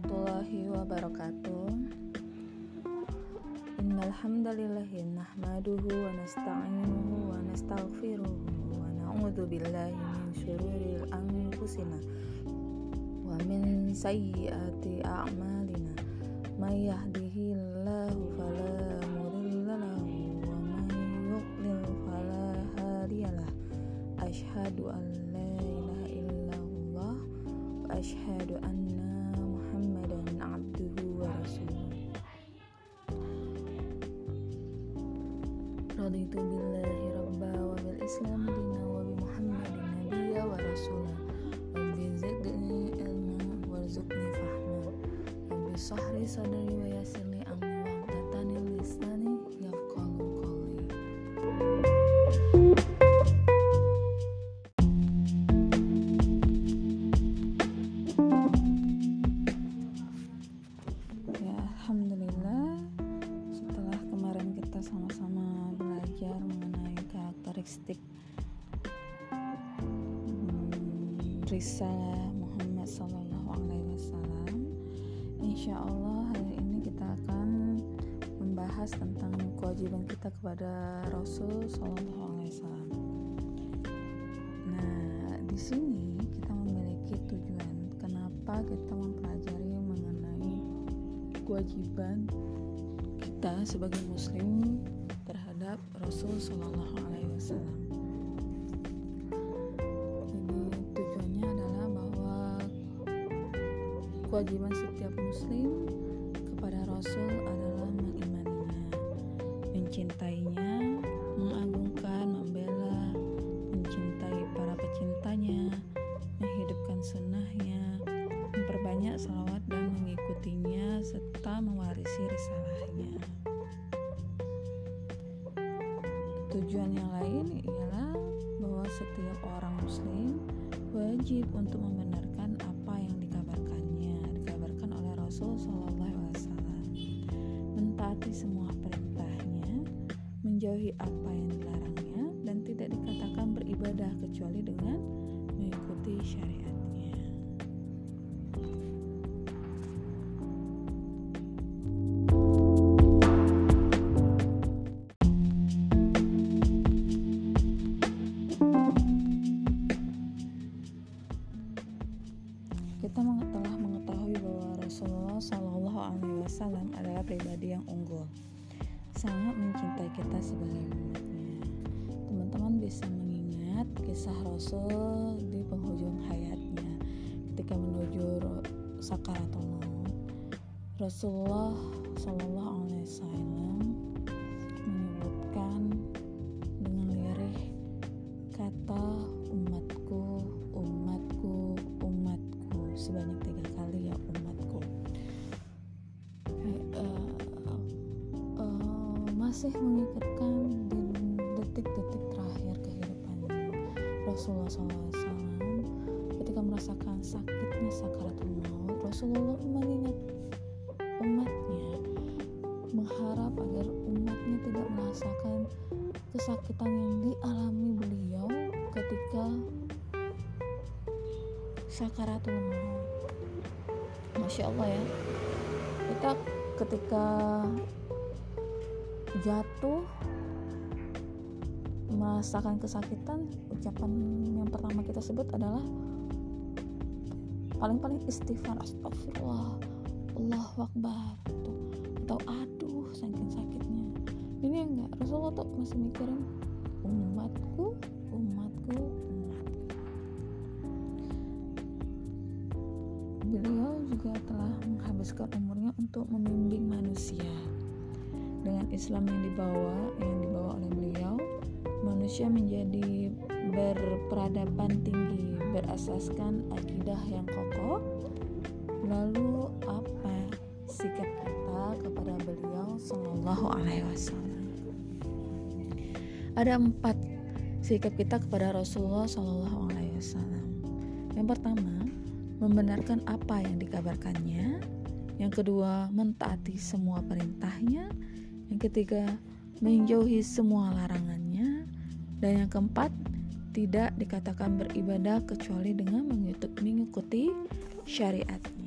warahmatullahi wabarakatuh. Innal hamdalillahi nahmaduhu wa nasta'inuhu wa nastaghfiruhu wa na'udzu billahi min syururi anfusina wa min sayyiati a'malina. May yahdihillahu sahri sadri wa yassir li amri wa hlutani lisani yafqahu qawli Ya, alhamdulillah setelah kemarin kita sama-sama belajar mengenai karakteristik hmm, risalah Muhammad Sallallahu Alaihi Wasallam, Insya Allah membahas tentang kewajiban kita kepada Rasul Sallallahu Alaihi Wasallam. Nah, di sini kita memiliki tujuan kenapa kita mempelajari mengenai kewajiban kita sebagai muslim terhadap Rasul Shallallahu Alaihi Wasallam. Tujuannya adalah bahwa kewajiban setiap muslim Tujuan yang lain ialah bahwa setiap orang muslim wajib untuk membenarkan apa yang dikabarkannya, dikabarkan oleh Rasul Shallallahu Alaihi Wasallam, mentaati semua perintahnya, menjauhi apa yang dilarangnya, dan tidak dikatakan beribadah kecuali dengan mengikuti syariatnya. Rasulullah Shallallahu Alaihi Wasallam menyebutkan dengan lirih kata umatku, umatku, umatku sebanyak tiga kali ya umatku. Eh, eh, masih mengikatkan di detik-detik terakhir kehidupan Rasulullah SAW ketika merasakan sakitnya sakaratul maut Rasulullah mengingat kesakitan yang dialami beliau ketika sakaratul maut. Masya Allah ya. Kita ketika jatuh merasakan kesakitan, ucapan yang pertama kita sebut adalah paling-paling istighfar astagfirullah Allahu Akbar tuh. atau aduh saking sakitnya ini enggak Rasulullah tuh masih mikirin umatku? Umatku umatku beliau juga telah menghabiskan umurnya untuk membimbing manusia. Dengan Islam yang dibawa yang dibawa oleh beliau manusia menjadi berperadaban tinggi berasaskan akidah yang kokoh. Lalu apa sikap kita kepada beliau Shallallahu Alaihi Wasallam ada empat sikap kita kepada Rasulullah Shallallahu Alaihi Wasallam. Yang pertama membenarkan apa yang dikabarkannya. Yang kedua mentaati semua perintahnya. Yang ketiga menjauhi semua larangannya. Dan yang keempat tidak dikatakan beribadah kecuali dengan mengikuti syariatnya.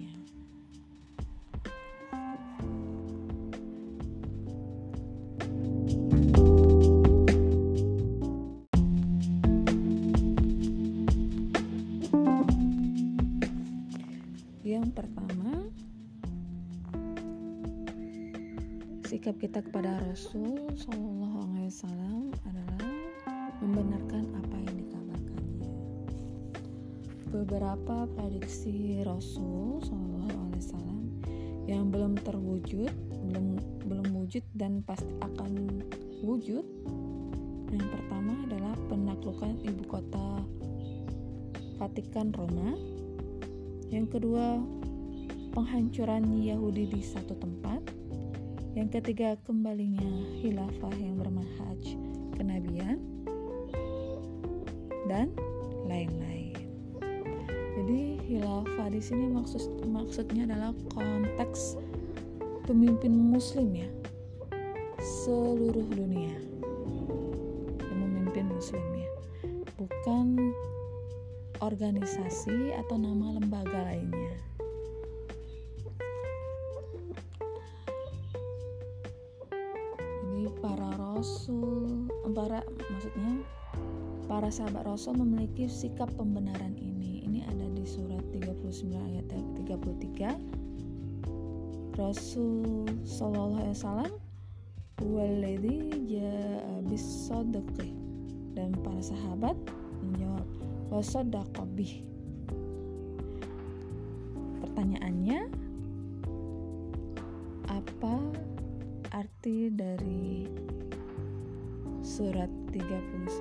Rasul Shallallahu Alaihi Wasallam adalah membenarkan apa yang dikabarkannya. Beberapa prediksi Rasul Shallallahu Alaihi Wasallam yang belum terwujud, belum belum wujud dan pasti akan wujud. Yang pertama adalah penaklukan ibu kota Vatikan Roma. Yang kedua, penghancuran Yahudi di satu tempat. Yang ketiga, kembalinya khilafah yang bermanhaj kenabian dan lain-lain. Jadi khilafah di sini maksud maksudnya adalah konteks pemimpin muslim ya. Seluruh dunia yang memimpin muslim ya. Bukan organisasi atau nama lembaga lainnya sahabat rasul memiliki sikap pembenaran ini. Ini ada di surat 39 ayat 33 Rasul sallallahu alaihi wasallam waladhi ja'a bis dan para sahabat menjawab wasadaqabih pertanyaannya apa arti dari surat 39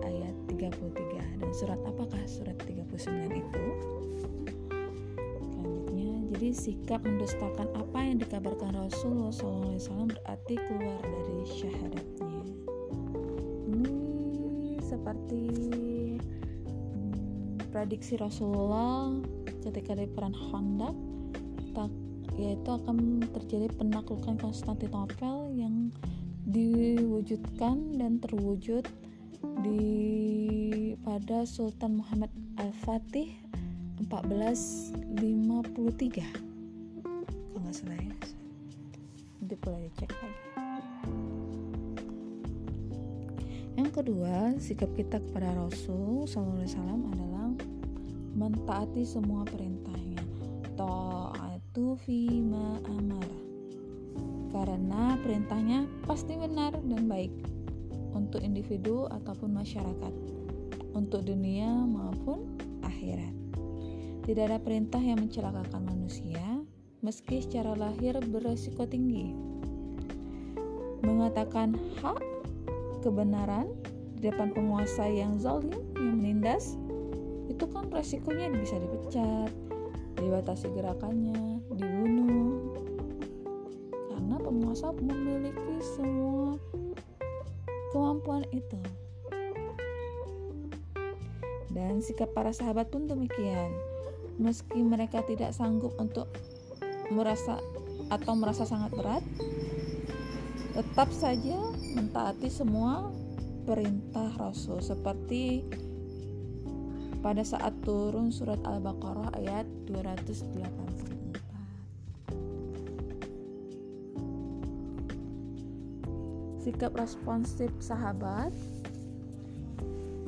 ayat 33 dan surat apakah surat 39 itu? Selanjutnya jadi sikap mendustakan apa yang dikabarkan Rasulullah SAW berarti keluar dari syahadatnya. Ini seperti hmm, prediksi Rasulullah ketika di Khandaq tak yaitu akan terjadi penaklukan Konstantinopel yang diwujudkan dan terwujud di pada Sultan Muhammad Al-Fatih 1453 kalau nggak salah ya. Nanti boleh dicek lagi. Yang kedua sikap kita kepada Rasul SAW adalah mentaati semua perintahnya. Ta'at itu fima amar karena perintahnya pasti benar dan baik untuk individu ataupun masyarakat untuk dunia maupun akhirat. Tidak ada perintah yang mencelakakan manusia meski secara lahir beresiko tinggi. Mengatakan hak kebenaran di depan penguasa yang zalim yang menindas itu kan resikonya bisa dipecat dibatasi gerakannya, Penguasa memiliki semua kemampuan itu. Dan sikap para sahabat pun demikian. Meski mereka tidak sanggup untuk merasa atau merasa sangat berat, tetap saja mentaati semua perintah Rasul seperti pada saat turun surat Al-Baqarah ayat 284. Sikap responsif sahabat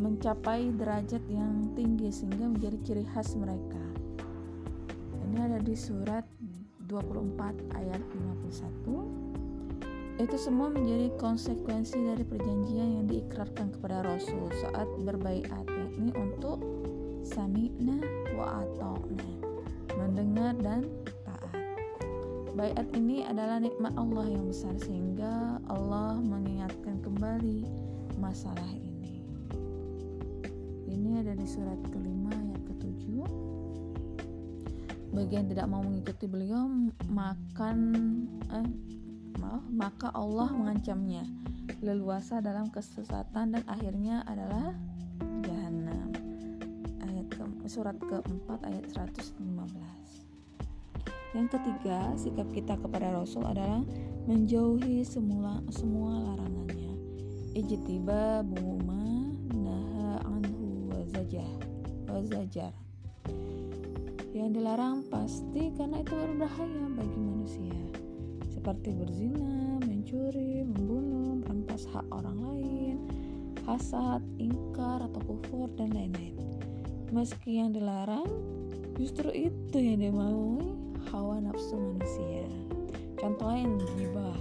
mencapai derajat yang tinggi sehingga menjadi ciri khas mereka. Ini ada di surat 24 ayat 51 itu semua menjadi konsekuensi dari perjanjian yang diikrarkan kepada Rasul saat berbaiat yakni untuk sami'na wa ata'na mendengar dan Bayat ini adalah nikmat Allah yang besar sehingga Allah mengingatkan kembali masalah ini. Ini ada di surat kelima ayat ketujuh. Bagi yang tidak mau mengikuti beliau makan eh, maaf, maka Allah mengancamnya. Leluasa dalam kesesatan dan akhirnya adalah surat keempat ayat 115 yang ketiga sikap kita kepada Rasul adalah menjauhi semula semua larangannya. Ijtiba buma naha anhu wazajah wazajar yang dilarang pasti karena itu berbahaya bagi manusia. Seperti berzina, mencuri, membunuh, merampas hak orang lain, hasad, ingkar atau kufur dan lain-lain. Meski yang dilarang justru itu yang dimaui hawa nafsu manusia. Contoh lain gibah.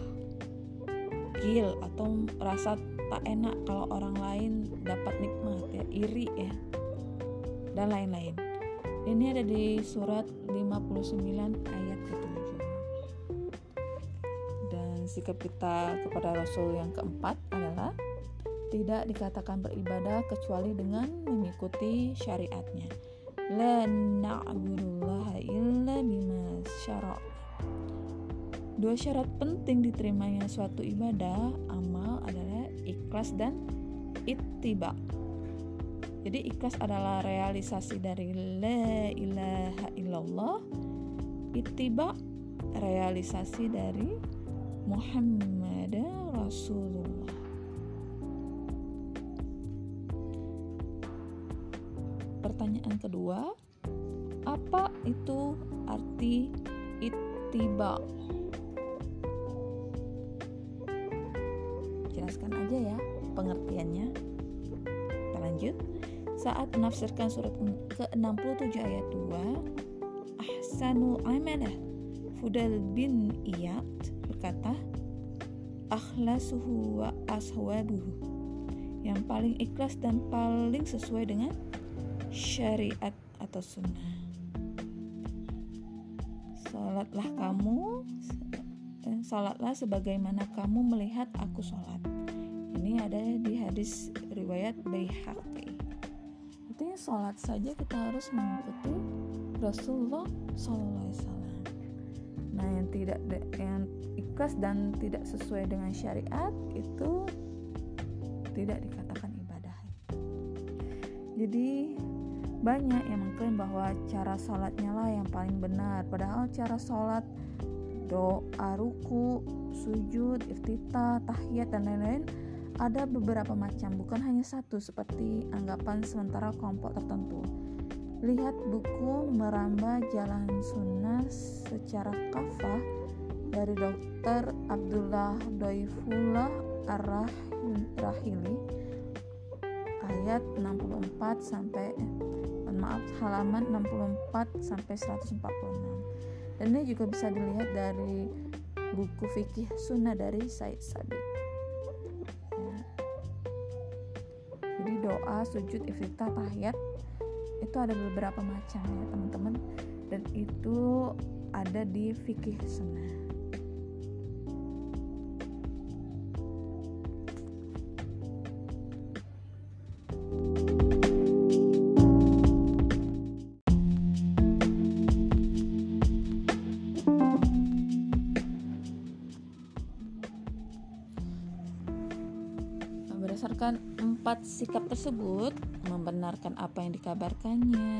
Degil atau rasa tak enak kalau orang lain dapat nikmat ya iri ya dan lain-lain. Ini ada di surat 59 ayat ke-7 dan sikap kita kepada Rasul yang keempat adalah tidak dikatakan beribadah kecuali dengan mengikuti syariatnya la na'budullaha illa bima syara' Dua syarat penting diterimanya suatu ibadah amal adalah ikhlas dan ittiba. Jadi ikhlas adalah realisasi dari la ilaha illallah. Ittiba realisasi dari Muhammad Rasulullah. Pertanyaan kedua, apa itu arti ittiba? jelaskan aja ya pengertiannya. Kita lanjut. Saat menafsirkan surat ke-67 ayat 2 Ahsanu amalah Fudal bin Iyad berkata akhlasuhu wa aswabuhu. Yang paling ikhlas dan paling sesuai dengan syariat atau sunnah. Salatlah kamu eh, Salatlah sebagaimana kamu melihat aku sholat ini ada di hadis riwayat Baihaqi. Artinya sholat saja kita harus mengikuti Rasulullah SAW nah yang tidak yang ikhlas dan tidak sesuai dengan syariat itu tidak dikatakan ibadah. Jadi banyak yang mengklaim bahwa cara sholatnya lah yang paling benar padahal cara sholat doa ruku sujud iftitah tahiyat dan lain-lain ada beberapa macam, bukan hanya satu seperti anggapan sementara kelompok tertentu. Lihat buku Merambah Jalan Sunnah secara kafah dari Dr. Abdullah Doifullah Ar-Rahili ayat 64 sampai eh, maaf halaman 64 sampai 146. Dan ini juga bisa dilihat dari buku fikih sunnah dari Said Sabiq. doa, sujud, iftitah, tahiyat itu ada beberapa macam ya teman-teman dan itu ada di fikih sunnah. Sikap tersebut, membenarkan apa yang dikabarkannya,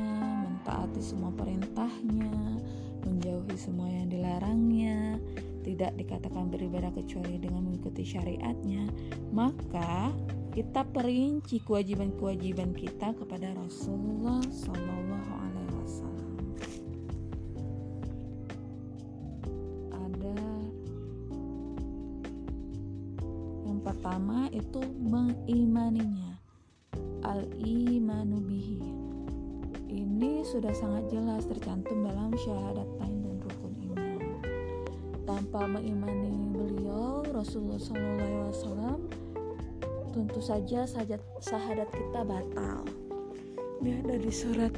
mentaati semua perintahnya, menjauhi semua yang dilarangnya, tidak dikatakan beribadah kecuali dengan mengikuti syariatnya, maka kita perinci kewajiban-kewajiban kita kepada Rasulullah Shallallahu Alaihi Wasallam. Ada yang pertama itu mengimaninya al-imanu bihi. Ini sudah sangat jelas tercantum dalam syahadatain dan rukun iman. Tanpa mengimani beliau Rasulullah SAW tentu saja sahadat kita batal. Ini ada di surat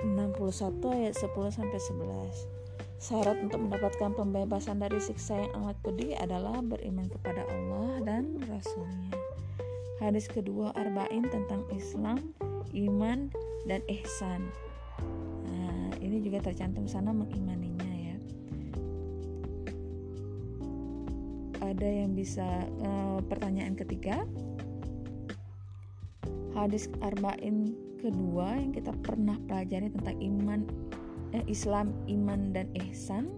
61 ayat 10 sampai 11 Syarat untuk mendapatkan pembebasan dari siksa yang amat pedih adalah beriman kepada Allah dan Rasulnya. Hadis kedua Arba'in tentang Islam, iman, dan ihsan. Nah, ini juga tercantum sana mengimaninya ya. Ada yang bisa uh, pertanyaan ketiga. Hadis Arba'in kedua yang kita pernah pelajari tentang iman eh, Islam, iman dan ihsan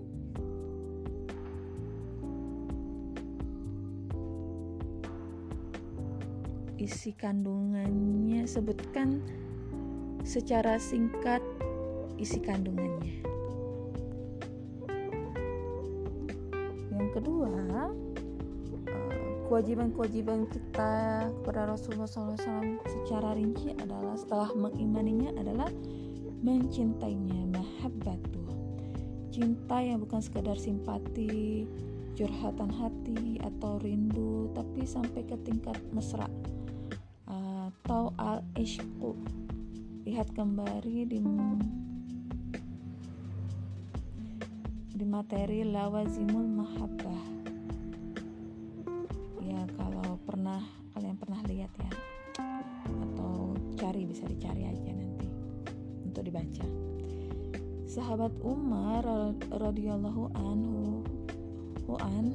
isi kandungannya. Sebutkan secara singkat isi kandungannya. Yang kedua, eh, kewajiban-kewajiban kita kepada Rasulullah SAW secara rinci adalah setelah mengimaninya adalah mencintainya mahabbatuh cinta yang bukan sekedar simpati curhatan hati atau rindu tapi sampai ke tingkat mesra ishqu lihat kembali di di materi lawazimul mahabbah. Ya kalau pernah kalian pernah lihat ya? Atau cari bisa dicari aja nanti untuk dibaca. Sahabat Umar radhiyallahu anhu an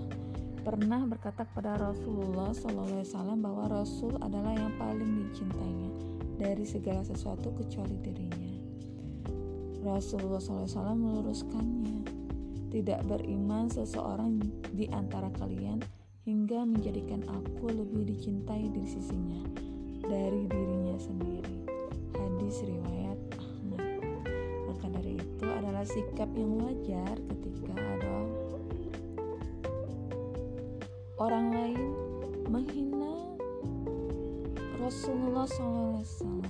pernah berkata kepada Rasulullah SAW bahwa Rasul adalah yang paling dicintainya dari segala sesuatu kecuali dirinya. Rasulullah SAW meluruskannya, tidak beriman seseorang di antara kalian hingga menjadikan aku lebih dicintai di sisinya dari dirinya sendiri. Hadis riwayat Ahmad. Maka dari itu adalah sikap yang wajar ketika ada orang lain menghina Rasulullah SAW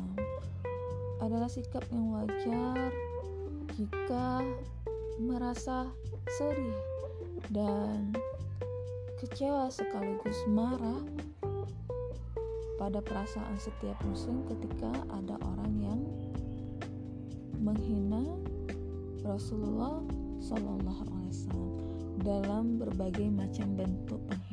adalah sikap yang wajar jika merasa sedih dan kecewa sekaligus marah pada perasaan setiap muslim ketika ada orang yang menghina Rasulullah Wasallam dalam berbagai macam bentuk penghinaan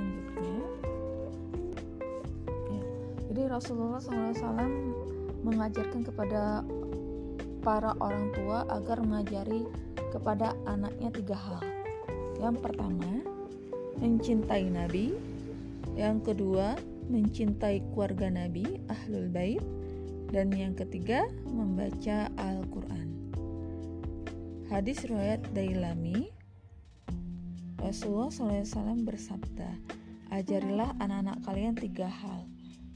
selanjutnya ya jadi Rasulullah SAW mengajarkan kepada para orang tua agar mengajari kepada anaknya tiga hal yang pertama, mencintai Nabi. Yang kedua, mencintai keluarga Nabi, Ahlul Bait. Dan yang ketiga, membaca Al-Quran. Hadis riwayat Dailami, Rasulullah SAW bersabda, Ajarilah anak-anak kalian tiga hal,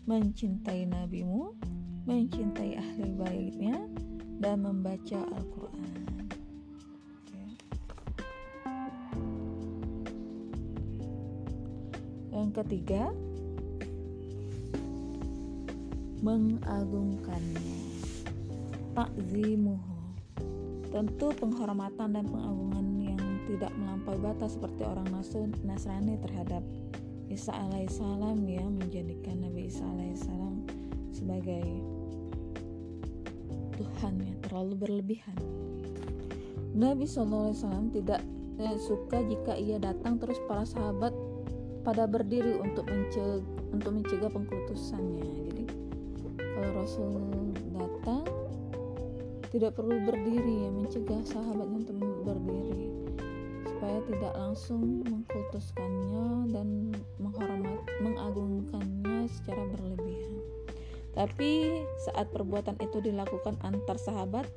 mencintai nabimu, mencintai ahli baitnya, dan membaca Al-Quran. Yang ketiga, mengagungkannya. Takzimuhu. Tentu penghormatan dan pengagungan tidak melampaui batas seperti orang Nasrani terhadap Isa alaihissalam ya menjadikan Nabi Isa alaihissalam sebagai Tuhan ya terlalu berlebihan. Nabi SAW tidak eh, suka jika ia datang terus para sahabat pada berdiri untuk mencegah untuk mencegah pengkultusannya. Jadi kalau Rasul datang tidak perlu berdiri ya mencegah sahabatnya untuk supaya tidak langsung mengkultuskannya dan menghormat mengagungkannya secara berlebihan. Tapi saat perbuatan itu dilakukan antar sahabat,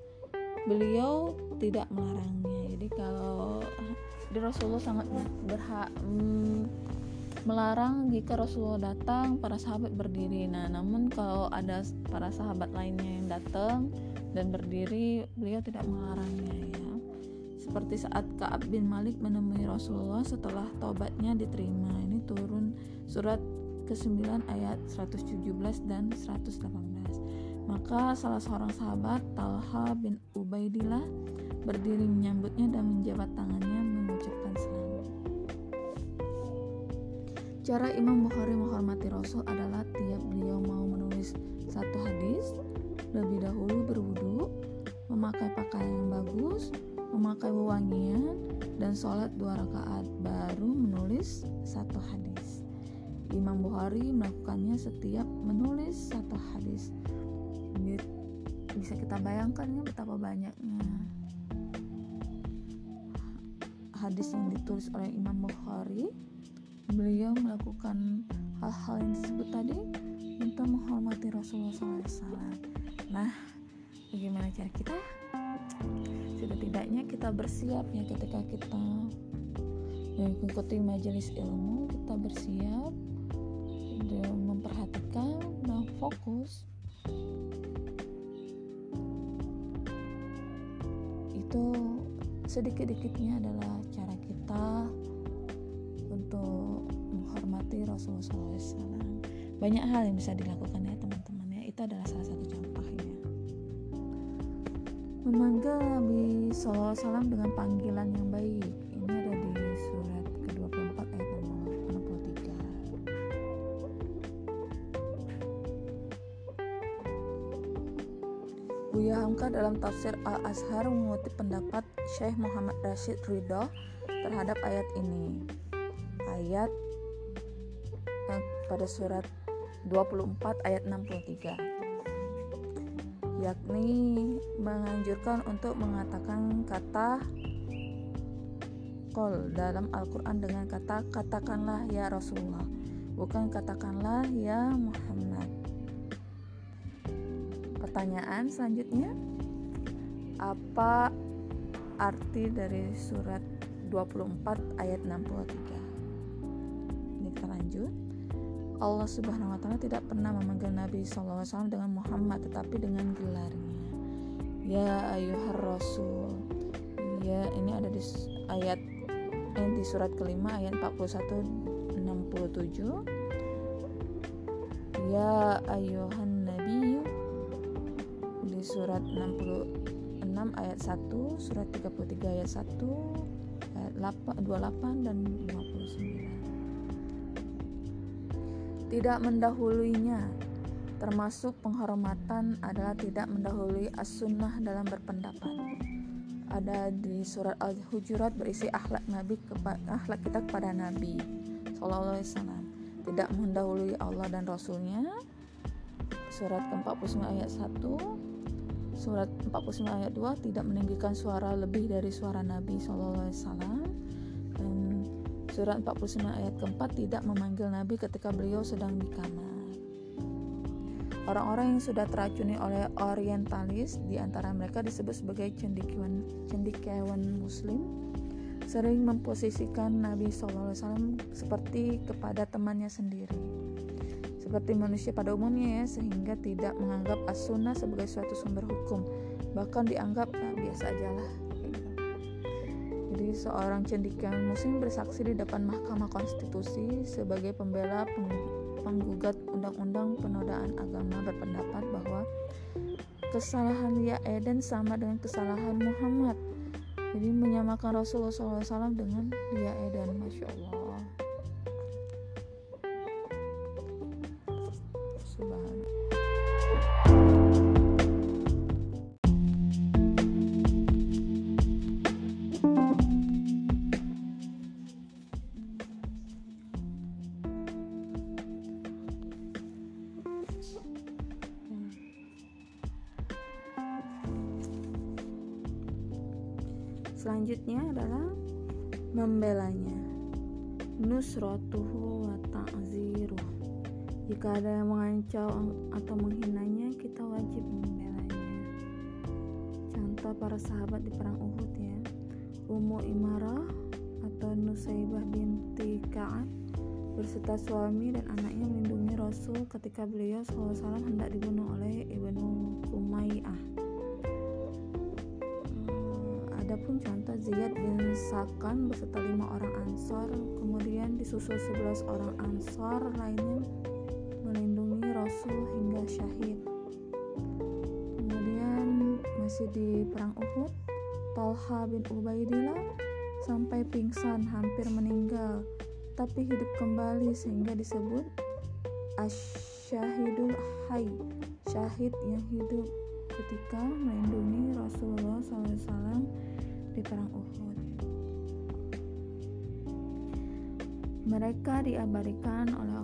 beliau tidak melarangnya. Jadi kalau di Rasulullah sangat berhak hmm, melarang jika Rasulullah datang para sahabat berdiri. Nah, namun kalau ada para sahabat lainnya yang datang dan berdiri, beliau tidak melarangnya ya. Seperti saat Ka'ab bin Malik menemui Rasulullah setelah tobatnya diterima. Ini turun surat ke-9 ayat 117 dan 118. Maka salah seorang sahabat Talha bin Ubaidillah berdiri menyambutnya dan menjabat tangannya mengucapkan selamat. Cara Imam Bukhari menghormati Rasul adalah tiap beliau memakai wewangian, dan sholat dua rakaat, baru menulis satu hadis. Imam Bukhari melakukannya setiap menulis satu hadis. Bisa kita bayangkan ya betapa banyaknya hadis yang ditulis oleh Imam Bukhari beliau melakukan hal-hal yang disebut tadi untuk menghormati Rasulullah SAW. Nah, bagaimana cara kita? Kita bersiap ya ketika kita mengikuti majelis ilmu, kita bersiap memperhatikan dan fokus itu sedikit-dikitnya adalah cara kita untuk menghormati Rasulullah SAW banyak hal yang bisa dilakukan Buya Hamka dalam tafsir Al-Azhar mengutip pendapat Syekh Muhammad Rashid Ridho terhadap ayat ini. Ayat eh, pada surat 24 ayat 63 yakni menganjurkan untuk mengatakan kata kol dalam Al-Quran dengan kata katakanlah ya Rasulullah. Bukan katakanlah ya Muhammad pertanyaan selanjutnya apa arti dari surat 24 ayat 63 ini kita lanjut Allah Subhanahu wa taala tidak pernah memanggil Nabi SAW dengan Muhammad tetapi dengan gelarnya. Ya ayuhar rasul. Ya, ini ada di ayat ini di surat kelima ayat 41 67. Ya ayuhan di surat 66 ayat 1, surat 33 ayat 1, ayat 8, 28 dan 59 tidak mendahuluinya termasuk penghormatan adalah tidak mendahului as-sunnah dalam berpendapat. Ada di surat Al-Hujurat berisi akhlak Nabi kepada akhlak kita kepada Nabi Sallallahu Alaihi Wasallam. Tidak mendahului Allah dan Rasulnya. Surat ke-49 ayat 1 surat 49 ayat 2 tidak meninggikan suara lebih dari suara Nabi Alaihi Wasallam Surat 49 ayat keempat tidak memanggil Nabi ketika beliau sedang di kamar. Orang-orang yang sudah teracuni oleh orientalis, di antara mereka disebut sebagai cendikiawan, cendikiawan muslim, sering memposisikan Nabi SAW seperti kepada temannya sendiri. Seperti manusia pada umumnya ya, sehingga tidak menganggap as-sunnah sebagai suatu sumber hukum, bahkan dianggap nah, biasa aja lah jadi seorang cendikiawan muslim bersaksi di depan Mahkamah Konstitusi sebagai pembela penggugat undang-undang penodaan agama berpendapat bahwa kesalahan Lia Eden sama dengan kesalahan Muhammad. Jadi menyamakan Rasulullah SAW dengan Lia Eden, masya Allah. Atau menghinanya kita wajib membelanya. Contoh para sahabat di perang Uhud ya. Ummu Imarah atau Nusaibah binti Ka'ab berserta suami dan anaknya melindungi Rasul ketika beliau SAW hendak dibunuh oleh Ibnu Umayyah. Adapun contoh Ziyad bin Sakan beserta lima orang ansor, kemudian disusul sebelas orang ansor lainnya Rasul hingga syahid. Kemudian masih di perang Uhud, Talha bin Ubaidillah sampai pingsan hampir meninggal, tapi hidup kembali sehingga disebut asyahidul hay, syahid yang hidup ketika melindungi Rasulullah SAW di perang Uhud. Mereka diabadikan oleh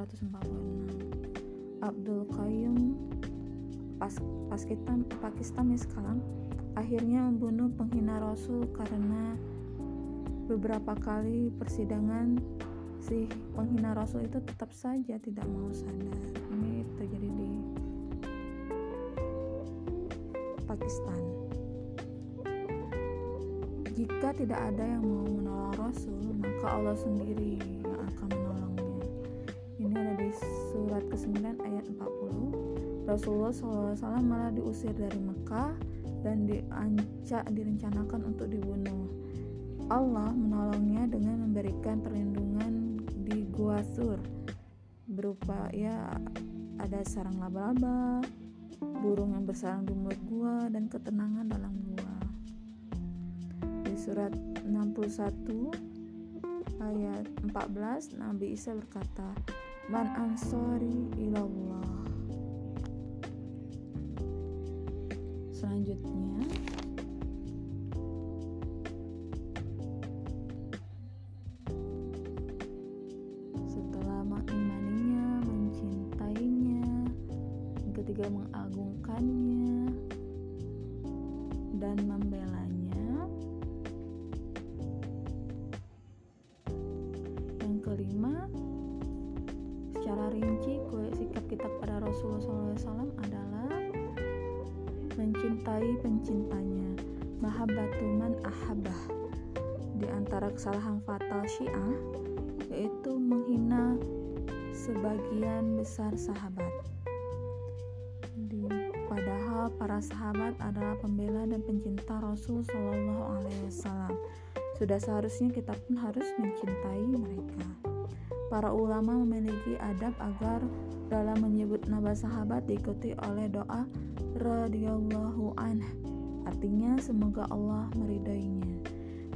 146. Abdul Qayyum pas, Pakistan, Pakistan sekarang akhirnya membunuh penghina Rasul karena beberapa kali persidangan si penghina Rasul itu tetap saja tidak mau sadar. Ini terjadi di Pakistan. Jika tidak ada yang mau menolong Rasul, maka Allah sendiri ke-9 ayat 40. Rasulullah SAW malah diusir dari Mekah dan diancak direncanakan untuk dibunuh. Allah menolongnya dengan memberikan perlindungan di Gua Sur berupa ya ada sarang laba-laba, burung yang bersarang di mulut gua dan ketenangan dalam gua. Di surat 61 ayat 14 Nabi Isa berkata, "Man ansori ilallah." Selanjutnya antara kesalahan fatal syiah yaitu menghina sebagian besar sahabat. Padahal para sahabat adalah pembela dan pencinta Rasul Shallallahu Alaihi Wasallam. Sudah seharusnya kita pun harus mencintai mereka. Para ulama memiliki adab agar dalam menyebut nama sahabat diikuti oleh doa radhiyallahu anh artinya semoga Allah meridainya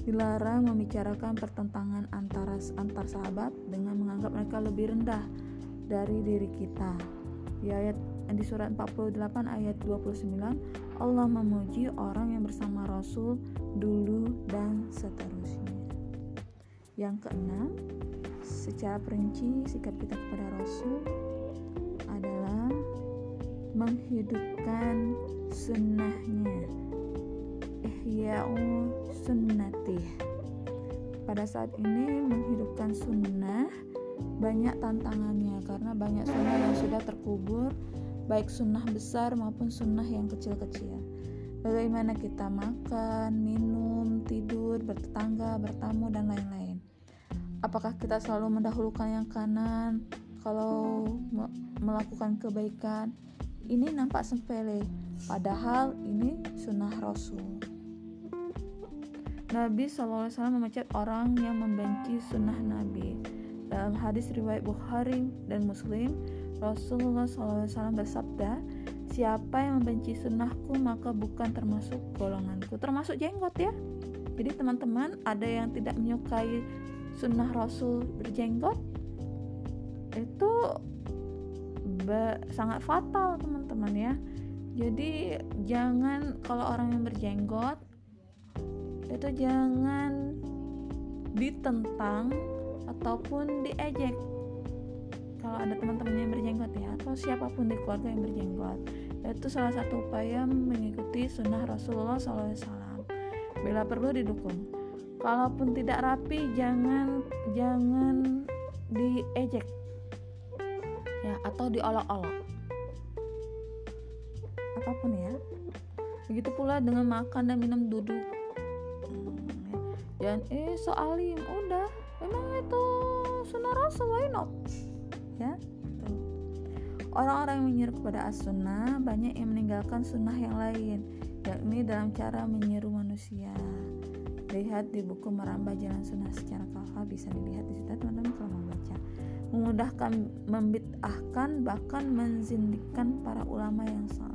dilarang membicarakan pertentangan antara antar sahabat dengan menganggap mereka lebih rendah dari diri kita. Di ayat di surat 48 ayat 29 Allah memuji orang yang bersama Rasul dulu dan seterusnya. Yang keenam secara perinci sikap kita kepada Rasul adalah menghidupkan sunnahnya ihya'u sunnatih pada saat ini menghidupkan sunnah banyak tantangannya karena banyak sunnah yang sudah terkubur baik sunnah besar maupun sunnah yang kecil-kecil. Bagaimana kita makan, minum, tidur, bertetangga, bertamu, dan lain-lain. Apakah kita selalu mendahulukan yang kanan kalau melakukan kebaikan? Ini nampak sepele, padahal ini sunnah Rasul. Nabi SAW memecat orang yang membenci sunnah Nabi. Dalam hadis riwayat Bukhari dan Muslim, Rasulullah SAW bersabda, Siapa yang membenci sunnahku maka bukan termasuk golonganku, termasuk jenggot ya. Jadi teman-teman ada yang tidak menyukai sunnah Rasul berjenggot, itu sangat fatal teman-teman ya jadi jangan kalau orang yang berjenggot itu jangan ditentang ataupun diejek. Kalau ada teman-teman yang berjenggot ya atau siapa pun di keluarga yang berjenggot itu salah satu upaya mengikuti sunnah Rasulullah SAW bila perlu didukung. Kalaupun tidak rapi jangan jangan diejek. Ya atau diolok-olok. Apa pun ya. Begitu pula dengan makan dan minum duduk. Dan eh soalim udah. Memang itu sunnah rasul why not? Ya orang-orang yang menyeru kepada as-sunnah banyak yang meninggalkan sunnah yang lain. Yakni dalam cara menyeru manusia. Lihat di buku merambah jalan sunnah secara kafah bisa dilihat di situ teman-teman kalau mau baca. Memudahkan membid'ahkan bahkan menzindikan para ulama yang saleh.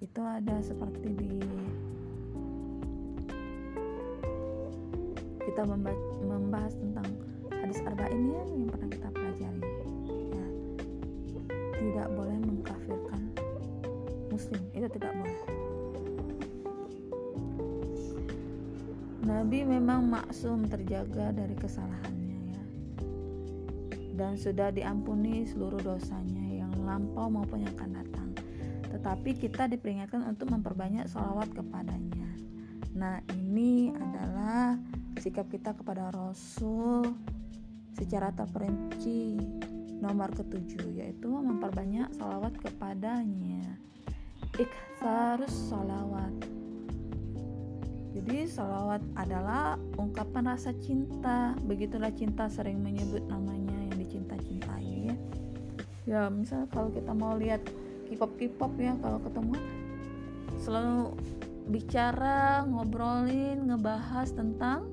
Itu ada seperti di kita membahas tentang hadis arba'in ya yang pernah kita pelajari ya tidak boleh mengkafirkan muslim itu tidak boleh Nabi memang maksum terjaga dari kesalahannya ya. Dan sudah diampuni seluruh dosanya yang lampau maupun yang akan datang. Tetapi kita diperingatkan untuk memperbanyak salawat kepadanya. Nah, ini adalah sikap kita kepada Rasul secara terperinci nomor ketujuh yaitu memperbanyak salawat kepadanya. Ikhtarus salawat jadi salawat adalah ungkapan rasa cinta. Begitulah cinta sering menyebut namanya yang dicinta-cintai ya. Ya misal kalau kita mau lihat K-pop K-pop ya kalau ketemu selalu bicara ngobrolin ngebahas tentang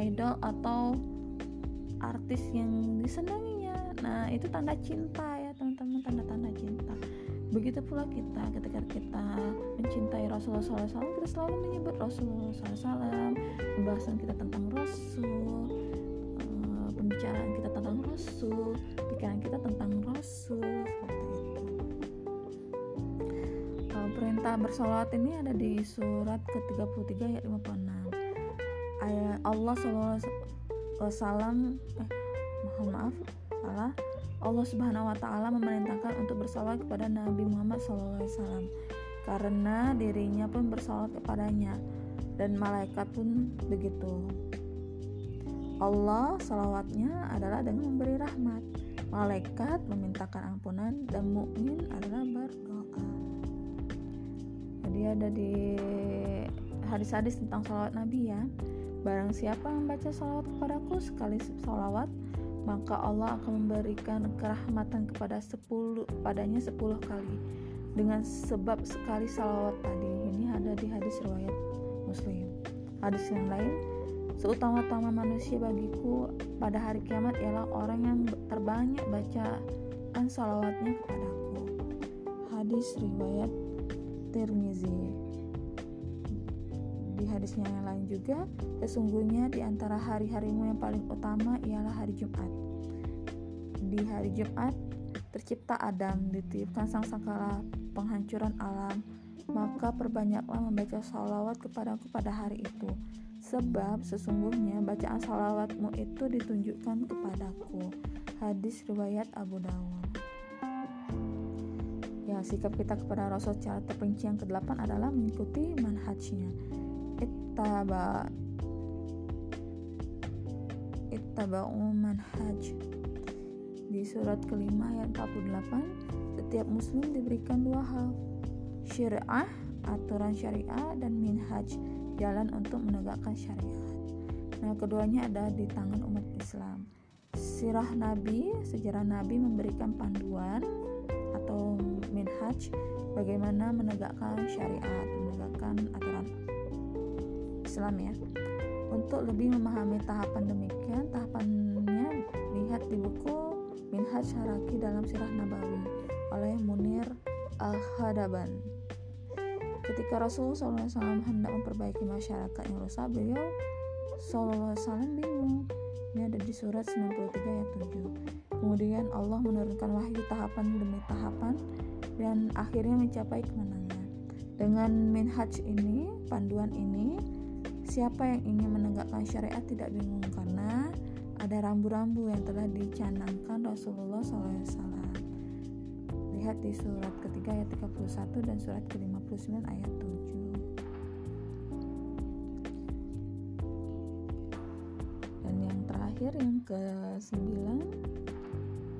idol atau artis yang disenanginya. Nah itu tanda cinta ya teman-teman tanda-tanda cinta. Begitu pula kita ketika kita mencintai Rasulullah SAW kita selalu menyebut Rasulullah SAW pembahasan kita tentang Rasul uh, pembicaraan kita tentang Rasul pikiran kita tentang Rasul uh, perintah bersolawat ini ada di surat ke-33 ayat 56 ayat Allah SAW eh mohon maaf salah Allah Subhanahu wa taala memerintahkan untuk bersalawat kepada Nabi Muhammad SAW karena dirinya pun bersalawat kepadanya dan malaikat pun begitu. Allah salawatnya adalah dengan memberi rahmat, malaikat memintakan ampunan dan mukmin adalah berdoa. Jadi ada di hadis-hadis tentang salawat Nabi ya. Barang siapa membaca salawat kepadaku sekali salawat maka Allah akan memberikan kerahmatan kepada sepuluh padanya sepuluh kali. Dengan sebab sekali salawat tadi ini ada di hadis riwayat muslim. Hadis yang lain seutama-utama manusia bagiku pada hari kiamat ialah orang yang terbanyak bacaan salawatnya kepadaku. Hadis riwayat Tirmizi di hadisnya yang lain juga, sesungguhnya di antara hari-harimu yang paling utama ialah hari Jumat. Di hari Jumat tercipta Adam, ditiupkan sang sangkala penghancuran alam, maka perbanyaklah membaca salawat kepadaku pada hari itu. Sebab sesungguhnya bacaan salawatmu itu ditunjukkan kepadaku. Hadis riwayat Abu Dawud. Ya, sikap kita kepada Rasul secara terperinci yang ke-8 adalah mengikuti manhajnya ittaba ittaba'u manhaj di surat kelima ayat 48 setiap muslim diberikan dua hal syariah aturan syariah dan minhaj jalan untuk menegakkan syariat. Nah keduanya ada di tangan umat Islam. Sirah nabi sejarah nabi memberikan panduan atau minhaj bagaimana menegakkan syariat menegakkan Islam ya. Untuk lebih memahami tahapan demikian, tahapannya lihat di buku Minhaj Haraki dalam Sirah Nabawi oleh Munir Al-Hadaban. Ketika Rasulullah SAW hendak memperbaiki masyarakat yang rusak, beliau SAW bingung. Ini ada di surat 93 ayat 7. Kemudian Allah menurunkan wahyu tahapan demi tahapan dan akhirnya mencapai kemenangan. Dengan minhaj ini, panduan ini, Siapa yang ingin menegakkan syariat tidak bingung karena ada rambu-rambu yang telah dicanangkan Rasulullah SAW. Lihat di surat ketiga ayat 31 dan surat ke-59 ayat 7. Dan yang terakhir yang ke-9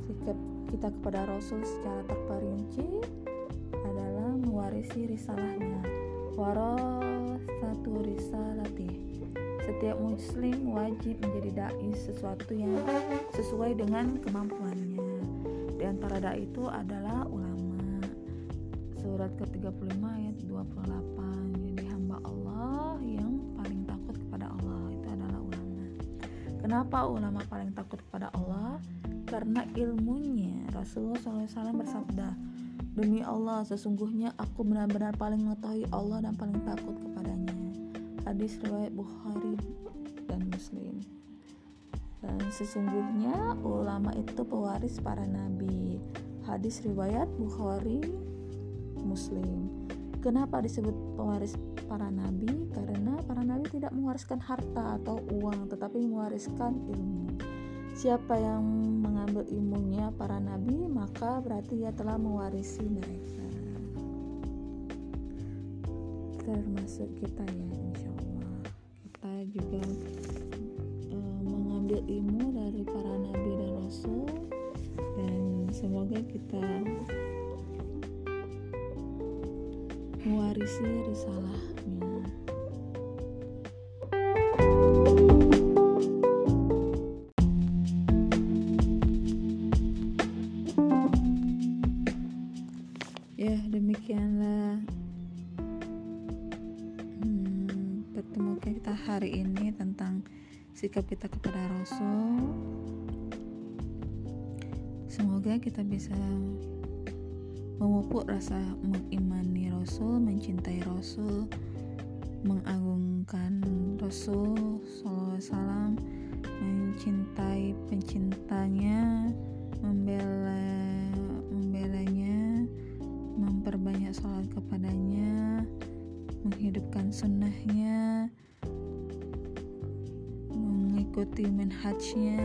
sikap kita kepada Rasul secara terperinci adalah mewarisi risalahnya. Waroh satu risalati setiap muslim wajib menjadi dai sesuatu yang sesuai dengan kemampuannya. Di antara dai itu adalah ulama. Surat ke-35 ayat 28 jadi hamba Allah yang paling takut kepada Allah itu adalah ulama. Kenapa ulama paling takut kepada Allah? Karena ilmunya. Rasulullah SAW bersabda Demi Allah, sesungguhnya aku benar-benar paling mengetahui Allah dan paling takut kepadanya. Hadis riwayat Bukhari dan Muslim. Dan sesungguhnya ulama itu pewaris para nabi. Hadis riwayat Bukhari Muslim. Kenapa disebut pewaris para nabi? Karena para nabi tidak mewariskan harta atau uang, tetapi mewariskan ilmu. Siapa yang mengambil ilmunya para nabi, maka berarti ia telah mewarisi mereka. Termasuk kita ya, juga e, mengambil ilmu dari para nabi dan rasul, dan semoga kita mewarisi risalahnya. Kita kepada Rasul. Semoga kita bisa memupuk rasa mengimani Rasul mencintai Rasul mengagungkan Rasul SAW mencintai pencintanya membela membelanya memperbanyak sholat kepadanya menghidupkan sunnahnya mengikuti manhajnya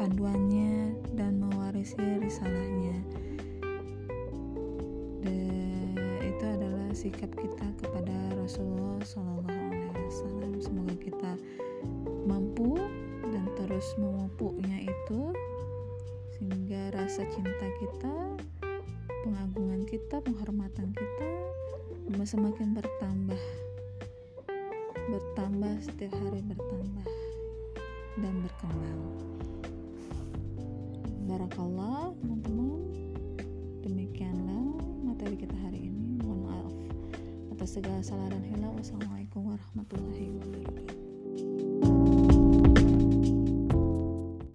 panduannya dan mewarisi risalahnya. Itu adalah sikap kita kepada Rasulullah Shallallahu Alaihi Wasallam. Semoga kita mampu dan terus memupuknya itu sehingga rasa cinta kita pengagungan kita penghormatan kita semakin bertambah bertambah setiap hari bertambah berkembang. Barakallah teman-teman. Demikianlah materi kita hari ini. Mohon maaf atas segala salah dan hilang wassalamualaikum warahmatullahi